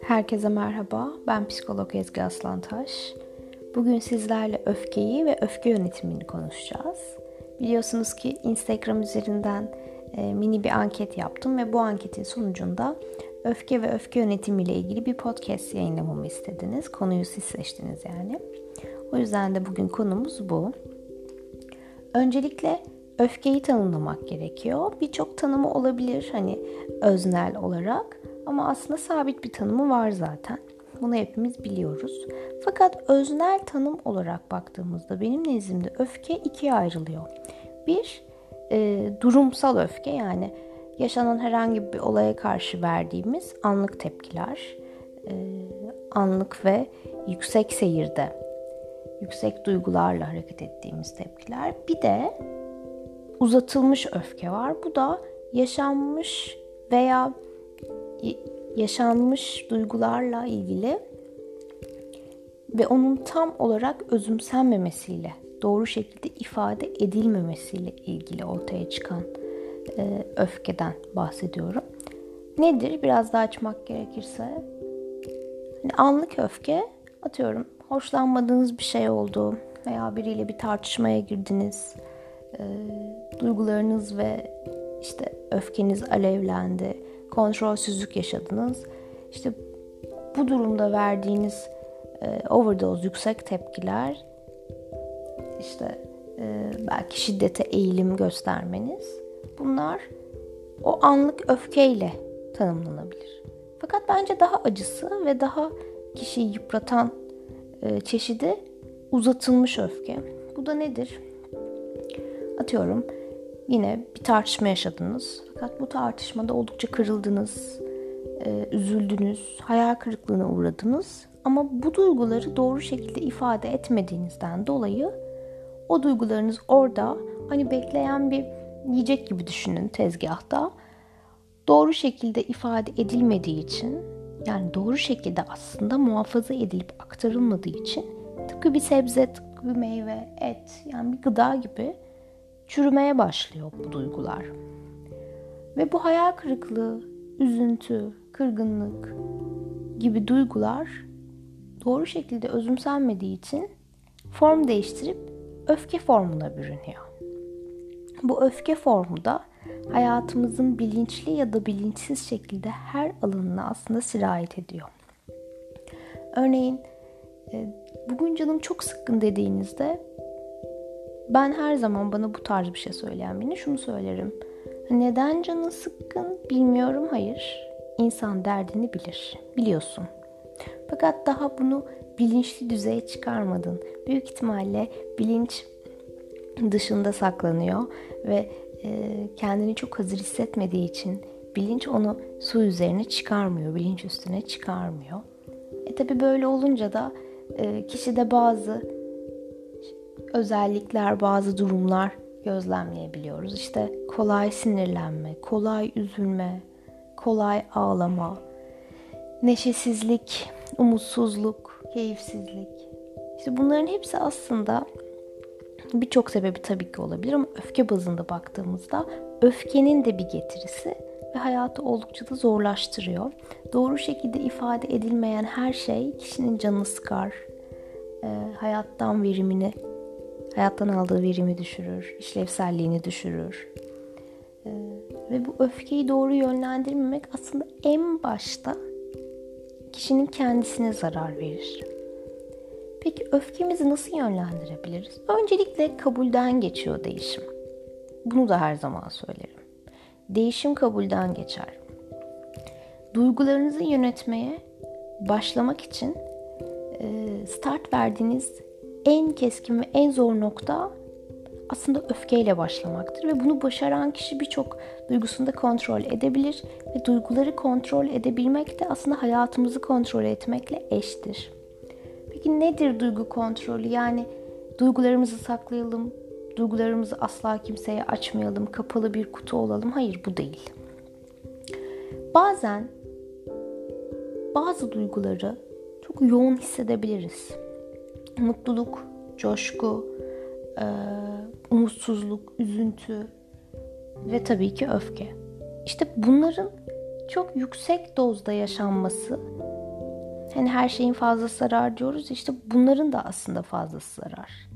Herkese merhaba. Ben psikolog Ezgi Aslantaş. Bugün sizlerle öfkeyi ve öfke yönetimini konuşacağız. Biliyorsunuz ki Instagram üzerinden e, mini bir anket yaptım ve bu anketin sonucunda öfke ve öfke yönetimiyle ilgili bir podcast yayınlamamı istediniz. Konuyu siz seçtiniz yani. O yüzden de bugün konumuz bu. Öncelikle öfkeyi tanımlamak gerekiyor. Birçok tanımı olabilir hani öznel olarak ama aslında sabit bir tanımı var zaten. Bunu hepimiz biliyoruz. Fakat öznel tanım olarak baktığımızda benim nezdimde öfke ikiye ayrılıyor. Bir, e, durumsal öfke yani yaşanan herhangi bir olaya karşı verdiğimiz anlık tepkiler, e, anlık ve yüksek seyirde, yüksek duygularla hareket ettiğimiz tepkiler. Bir de uzatılmış öfke var. Bu da yaşanmış veya yaşanmış duygularla ilgili ve onun tam olarak özümsenmemesiyle, doğru şekilde ifade edilmemesiyle ilgili ortaya çıkan e, öfkeden bahsediyorum. Nedir? Biraz daha açmak gerekirse. Hani anlık öfke atıyorum hoşlanmadığınız bir şey oldu veya biriyle bir tartışmaya girdiniz. E, duygularınız ve işte öfkeniz alevlendi kontrolsüzlük yaşadınız. İşte bu durumda verdiğiniz e, overdose yüksek tepkiler işte e, belki şiddete eğilim göstermeniz bunlar o anlık öfkeyle tanımlanabilir. Fakat bence daha acısı ve daha kişiyi yıpratan e, çeşidi uzatılmış öfke. Bu da nedir? Atıyorum yine bir tartışma yaşadınız. Fakat bu tartışmada oldukça kırıldınız, e, üzüldünüz, hayal kırıklığına uğradınız. Ama bu duyguları doğru şekilde ifade etmediğinizden dolayı o duygularınız orada hani bekleyen bir yiyecek gibi düşünün tezgahta. Doğru şekilde ifade edilmediği için yani doğru şekilde aslında muhafaza edilip aktarılmadığı için tıpkı bir sebze, tıpkı bir meyve, et yani bir gıda gibi çürümeye başlıyor bu duygular. Ve bu hayal kırıklığı, üzüntü, kırgınlık gibi duygular doğru şekilde özümsenmediği için form değiştirip öfke formuna bürünüyor. Bu öfke formu da hayatımızın bilinçli ya da bilinçsiz şekilde her alanına aslında sirayet ediyor. Örneğin e, bugün canım çok sıkkın dediğinizde ben her zaman bana bu tarz bir şey söyleyen birine şunu söylerim. Neden canın sıkkın bilmiyorum hayır. İnsan derdini bilir. Biliyorsun. Fakat daha bunu bilinçli düzeye çıkarmadın. Büyük ihtimalle bilinç dışında saklanıyor ve e, kendini çok hazır hissetmediği için bilinç onu su üzerine çıkarmıyor, bilinç üstüne çıkarmıyor. E tabi böyle olunca da e, kişide bazı özellikler, bazı durumlar gözlemleyebiliyoruz. İşte kolay sinirlenme, kolay üzülme, kolay ağlama, neşesizlik, umutsuzluk, keyifsizlik. İşte bunların hepsi aslında birçok sebebi tabii ki olabilir ama öfke bazında baktığımızda öfkenin de bir getirisi ve hayatı oldukça da zorlaştırıyor. Doğru şekilde ifade edilmeyen her şey kişinin canını sıkar, hayattan verimini hayattan aldığı verimi düşürür, işlevselliğini düşürür. Ee, ve bu öfkeyi doğru yönlendirmemek aslında en başta kişinin kendisine zarar verir. Peki öfkemizi nasıl yönlendirebiliriz? Öncelikle kabulden geçiyor değişim. Bunu da her zaman söylerim. Değişim kabulden geçer. Duygularınızı yönetmeye başlamak için start verdiğiniz en keskin ve en zor nokta aslında öfkeyle başlamaktır ve bunu başaran kişi birçok duygusunu da kontrol edebilir ve duyguları kontrol edebilmek de aslında hayatımızı kontrol etmekle eştir. Peki nedir duygu kontrolü? Yani duygularımızı saklayalım, duygularımızı asla kimseye açmayalım, kapalı bir kutu olalım. Hayır bu değil. Bazen bazı duyguları çok yoğun hissedebiliriz mutluluk, coşku, umutsuzluk, üzüntü, ve tabii ki öfke. İşte bunların çok yüksek dozda yaşanması hani her şeyin fazlası zarar diyoruz işte bunların da aslında fazlası zarar.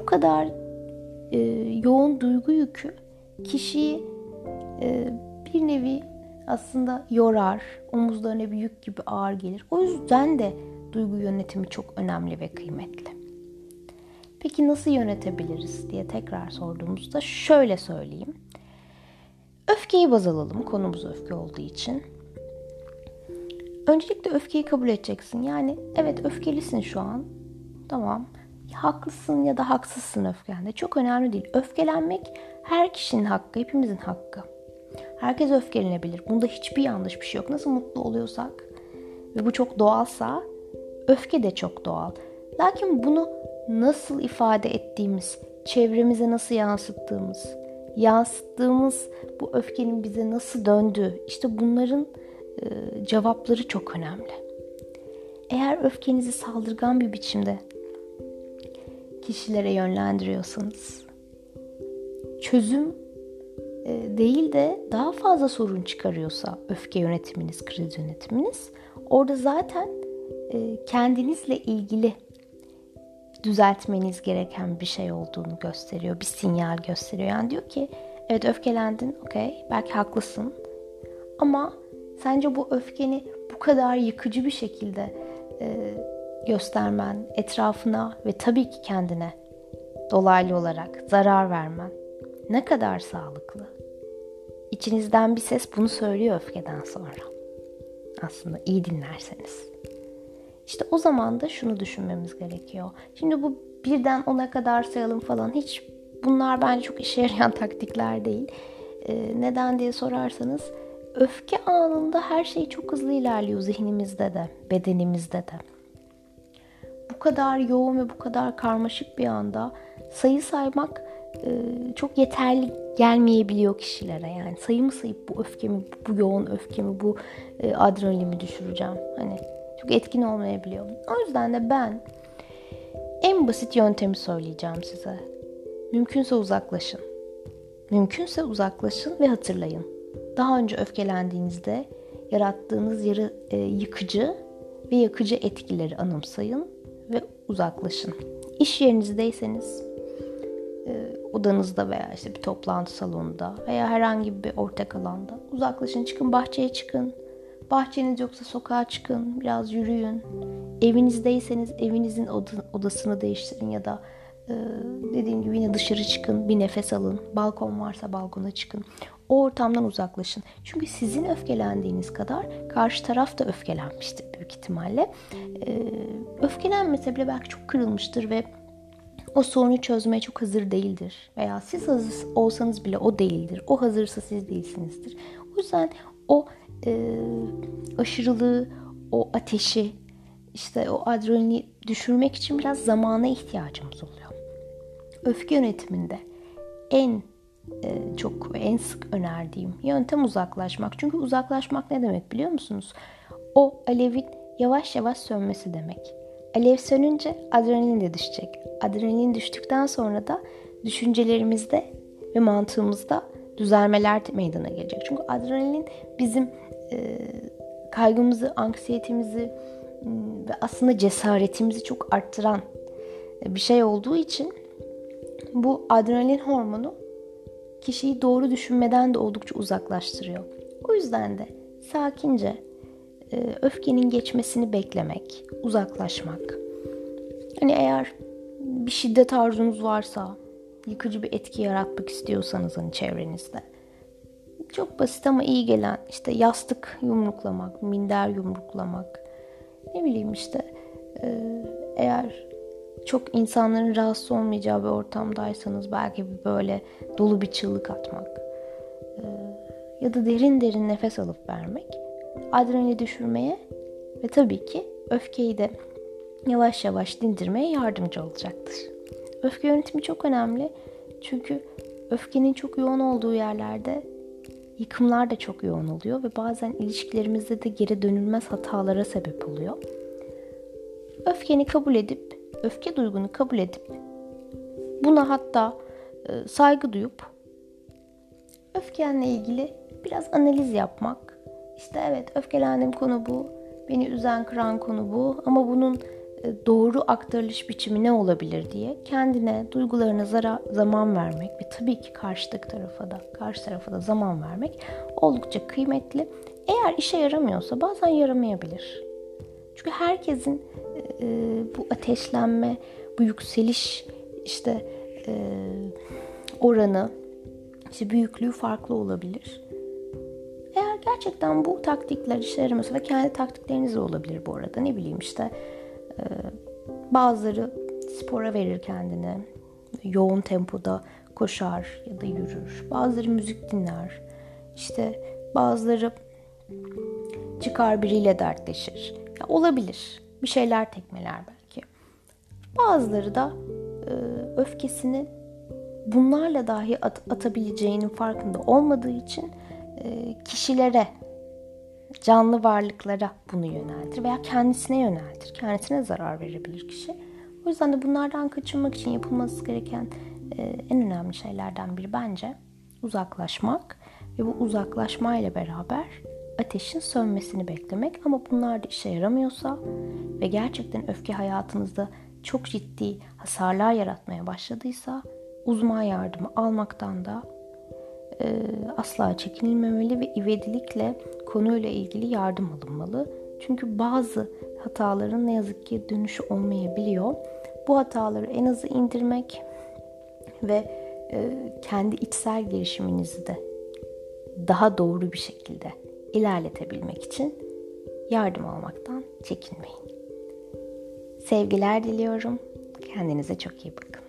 Bu kadar e, yoğun duygu yükü kişiyi e, bir nevi aslında yorar, omuzlarına bir yük gibi ağır gelir. O yüzden de duygu yönetimi çok önemli ve kıymetli. Peki nasıl yönetebiliriz diye tekrar sorduğumuzda şöyle söyleyeyim. Öfkeyi baz alalım konumuz öfke olduğu için. Öncelikle öfkeyi kabul edeceksin. Yani evet öfkelisin şu an. Tamam. Haklısın ya da haksızsın öfkende. Çok önemli değil. Öfkelenmek her kişinin hakkı, hepimizin hakkı. Herkes öfkelenebilir. Bunda hiçbir yanlış bir şey yok. Nasıl mutlu oluyorsak ve bu çok doğalsa öfke de çok doğal. Lakin bunu nasıl ifade ettiğimiz, çevremize nasıl yansıttığımız, yansıttığımız bu öfkenin bize nasıl döndüğü, işte bunların e, cevapları çok önemli. Eğer öfkenizi saldırgan bir biçimde kişilere yönlendiriyorsanız, çözüm e, değil de daha fazla sorun çıkarıyorsa öfke yönetiminiz, kriz yönetiminiz, orada zaten kendinizle ilgili düzeltmeniz gereken bir şey olduğunu gösteriyor. Bir sinyal gösteriyor. Yani diyor ki evet öfkelendin okey belki haklısın ama sence bu öfkeni bu kadar yıkıcı bir şekilde e, göstermen etrafına ve tabii ki kendine dolaylı olarak zarar vermen ne kadar sağlıklı? İçinizden bir ses bunu söylüyor öfkeden sonra. Aslında iyi dinlerseniz. İşte o zaman da şunu düşünmemiz gerekiyor. Şimdi bu birden ona kadar sayalım falan hiç bunlar bence çok işe yarayan taktikler değil. Ee, neden diye sorarsanız öfke anında her şey çok hızlı ilerliyor zihnimizde de, bedenimizde de. Bu kadar yoğun ve bu kadar karmaşık bir anda sayı saymak e, çok yeterli gelmeyebiliyor kişilere yani sayımı sayıp bu öfkemi, bu yoğun öfkemi, bu e, adrenalimi düşüreceğim. Hani çok etkin olmayabiliyor. O yüzden de ben en basit yöntemi söyleyeceğim size. Mümkünse uzaklaşın. Mümkünse uzaklaşın ve hatırlayın. Daha önce öfkelendiğinizde yarattığınız yarı e, yıkıcı ve yakıcı etkileri anımsayın ve uzaklaşın. İş yerinizdeyseniz e, odanızda veya işte bir toplantı salonunda veya herhangi bir ortak alanda uzaklaşın, çıkın bahçeye çıkın Bahçeniz yoksa sokağa çıkın, biraz yürüyün. Evinizdeyseniz evinizin odasını değiştirin ya da e, dediğim gibi yine dışarı çıkın, bir nefes alın. Balkon varsa balkona çıkın. O ortamdan uzaklaşın. Çünkü sizin öfkelendiğiniz kadar karşı taraf da öfkelenmiştir büyük ihtimalle. E, öfkelenmese bile belki çok kırılmıştır ve o sorunu çözmeye çok hazır değildir. Veya siz hazır olsanız bile o değildir. O hazırsa siz değilsinizdir. O yüzden o e, aşırılığı, o ateşi, işte o adrenalini düşürmek için biraz zamana ihtiyacımız oluyor. Öfke yönetiminde en e, çok en sık önerdiğim yöntem uzaklaşmak. Çünkü uzaklaşmak ne demek biliyor musunuz? O alevin yavaş yavaş sönmesi demek. Alev sönünce adrenalin de düşecek. Adrenalin düştükten sonra da düşüncelerimizde ve mantığımızda düzelmeler meydana gelecek. Çünkü adrenalin bizim e, kaygımızı, anksiyetemizi ve aslında cesaretimizi çok arttıran bir şey olduğu için bu adrenalin hormonu kişiyi doğru düşünmeden de oldukça uzaklaştırıyor. O yüzden de sakince e, öfkenin geçmesini beklemek, uzaklaşmak. Hani eğer bir şiddet arzunuz varsa, yıkıcı bir etki yaratmak istiyorsanız hani çevrenizde çok basit ama iyi gelen işte yastık yumruklamak, minder yumruklamak. Ne bileyim işte e, eğer çok insanların rahatsız olmayacağı bir ortamdaysanız belki böyle dolu bir çığlık atmak e, ya da derin derin nefes alıp vermek adrenali düşürmeye ve tabii ki öfkeyi de yavaş yavaş dindirmeye yardımcı olacaktır. Öfke yönetimi çok önemli çünkü öfkenin çok yoğun olduğu yerlerde Yıkımlar da çok yoğun oluyor ve bazen ilişkilerimizde de geri dönülmez hatalara sebep oluyor. Öfkeni kabul edip, öfke duygunu kabul edip buna hatta e, saygı duyup öfkenle ilgili biraz analiz yapmak. İşte evet öfkelendiğim konu bu. Beni üzen kıran konu bu. Ama bunun doğru aktarılış biçimi ne olabilir diye kendine, duygularına zara, zaman vermek ve tabii ki karşıdaki tarafa da, karşı tarafa da zaman vermek oldukça kıymetli. Eğer işe yaramıyorsa bazen yaramayabilir. Çünkü herkesin e, bu ateşlenme, bu yükseliş işte e, oranı, işte büyüklüğü farklı olabilir. Eğer gerçekten bu taktikler işe yaramıyorsa ve kendi taktikleriniz de olabilir bu arada. Ne bileyim işte e, bazıları spora verir kendine. Yoğun tempoda koşar ya da yürür. Bazıları müzik dinler. İşte bazıları çıkar biriyle dertleşir. Ya olabilir. Bir şeyler tekmeler belki. Bazıları da e, öfkesini bunlarla dahi at, atabileceğinin farkında olmadığı için e, kişilere, canlı varlıklara bunu yöneltir veya kendisine yöneltir. Kendisine zarar verebilir kişi. O yüzden de bunlardan kaçınmak için yapılması gereken e, en önemli şeylerden biri bence uzaklaşmak ve bu uzaklaşmayla beraber ateşin sönmesini beklemek ama bunlar da işe yaramıyorsa ve gerçekten öfke hayatınızda çok ciddi hasarlar yaratmaya başladıysa uzman yardımı almaktan da e, asla çekinilmemeli ve ivedilikle konuyla ilgili yardım alınmalı. Çünkü bazı hataların ne yazık ki dönüşü olmayabiliyor. Bu hataları en azı indirmek ve e, kendi içsel gelişiminizi de daha doğru bir şekilde ilerletebilmek için yardım almaktan çekinmeyin. Sevgiler diliyorum. Kendinize çok iyi bakın.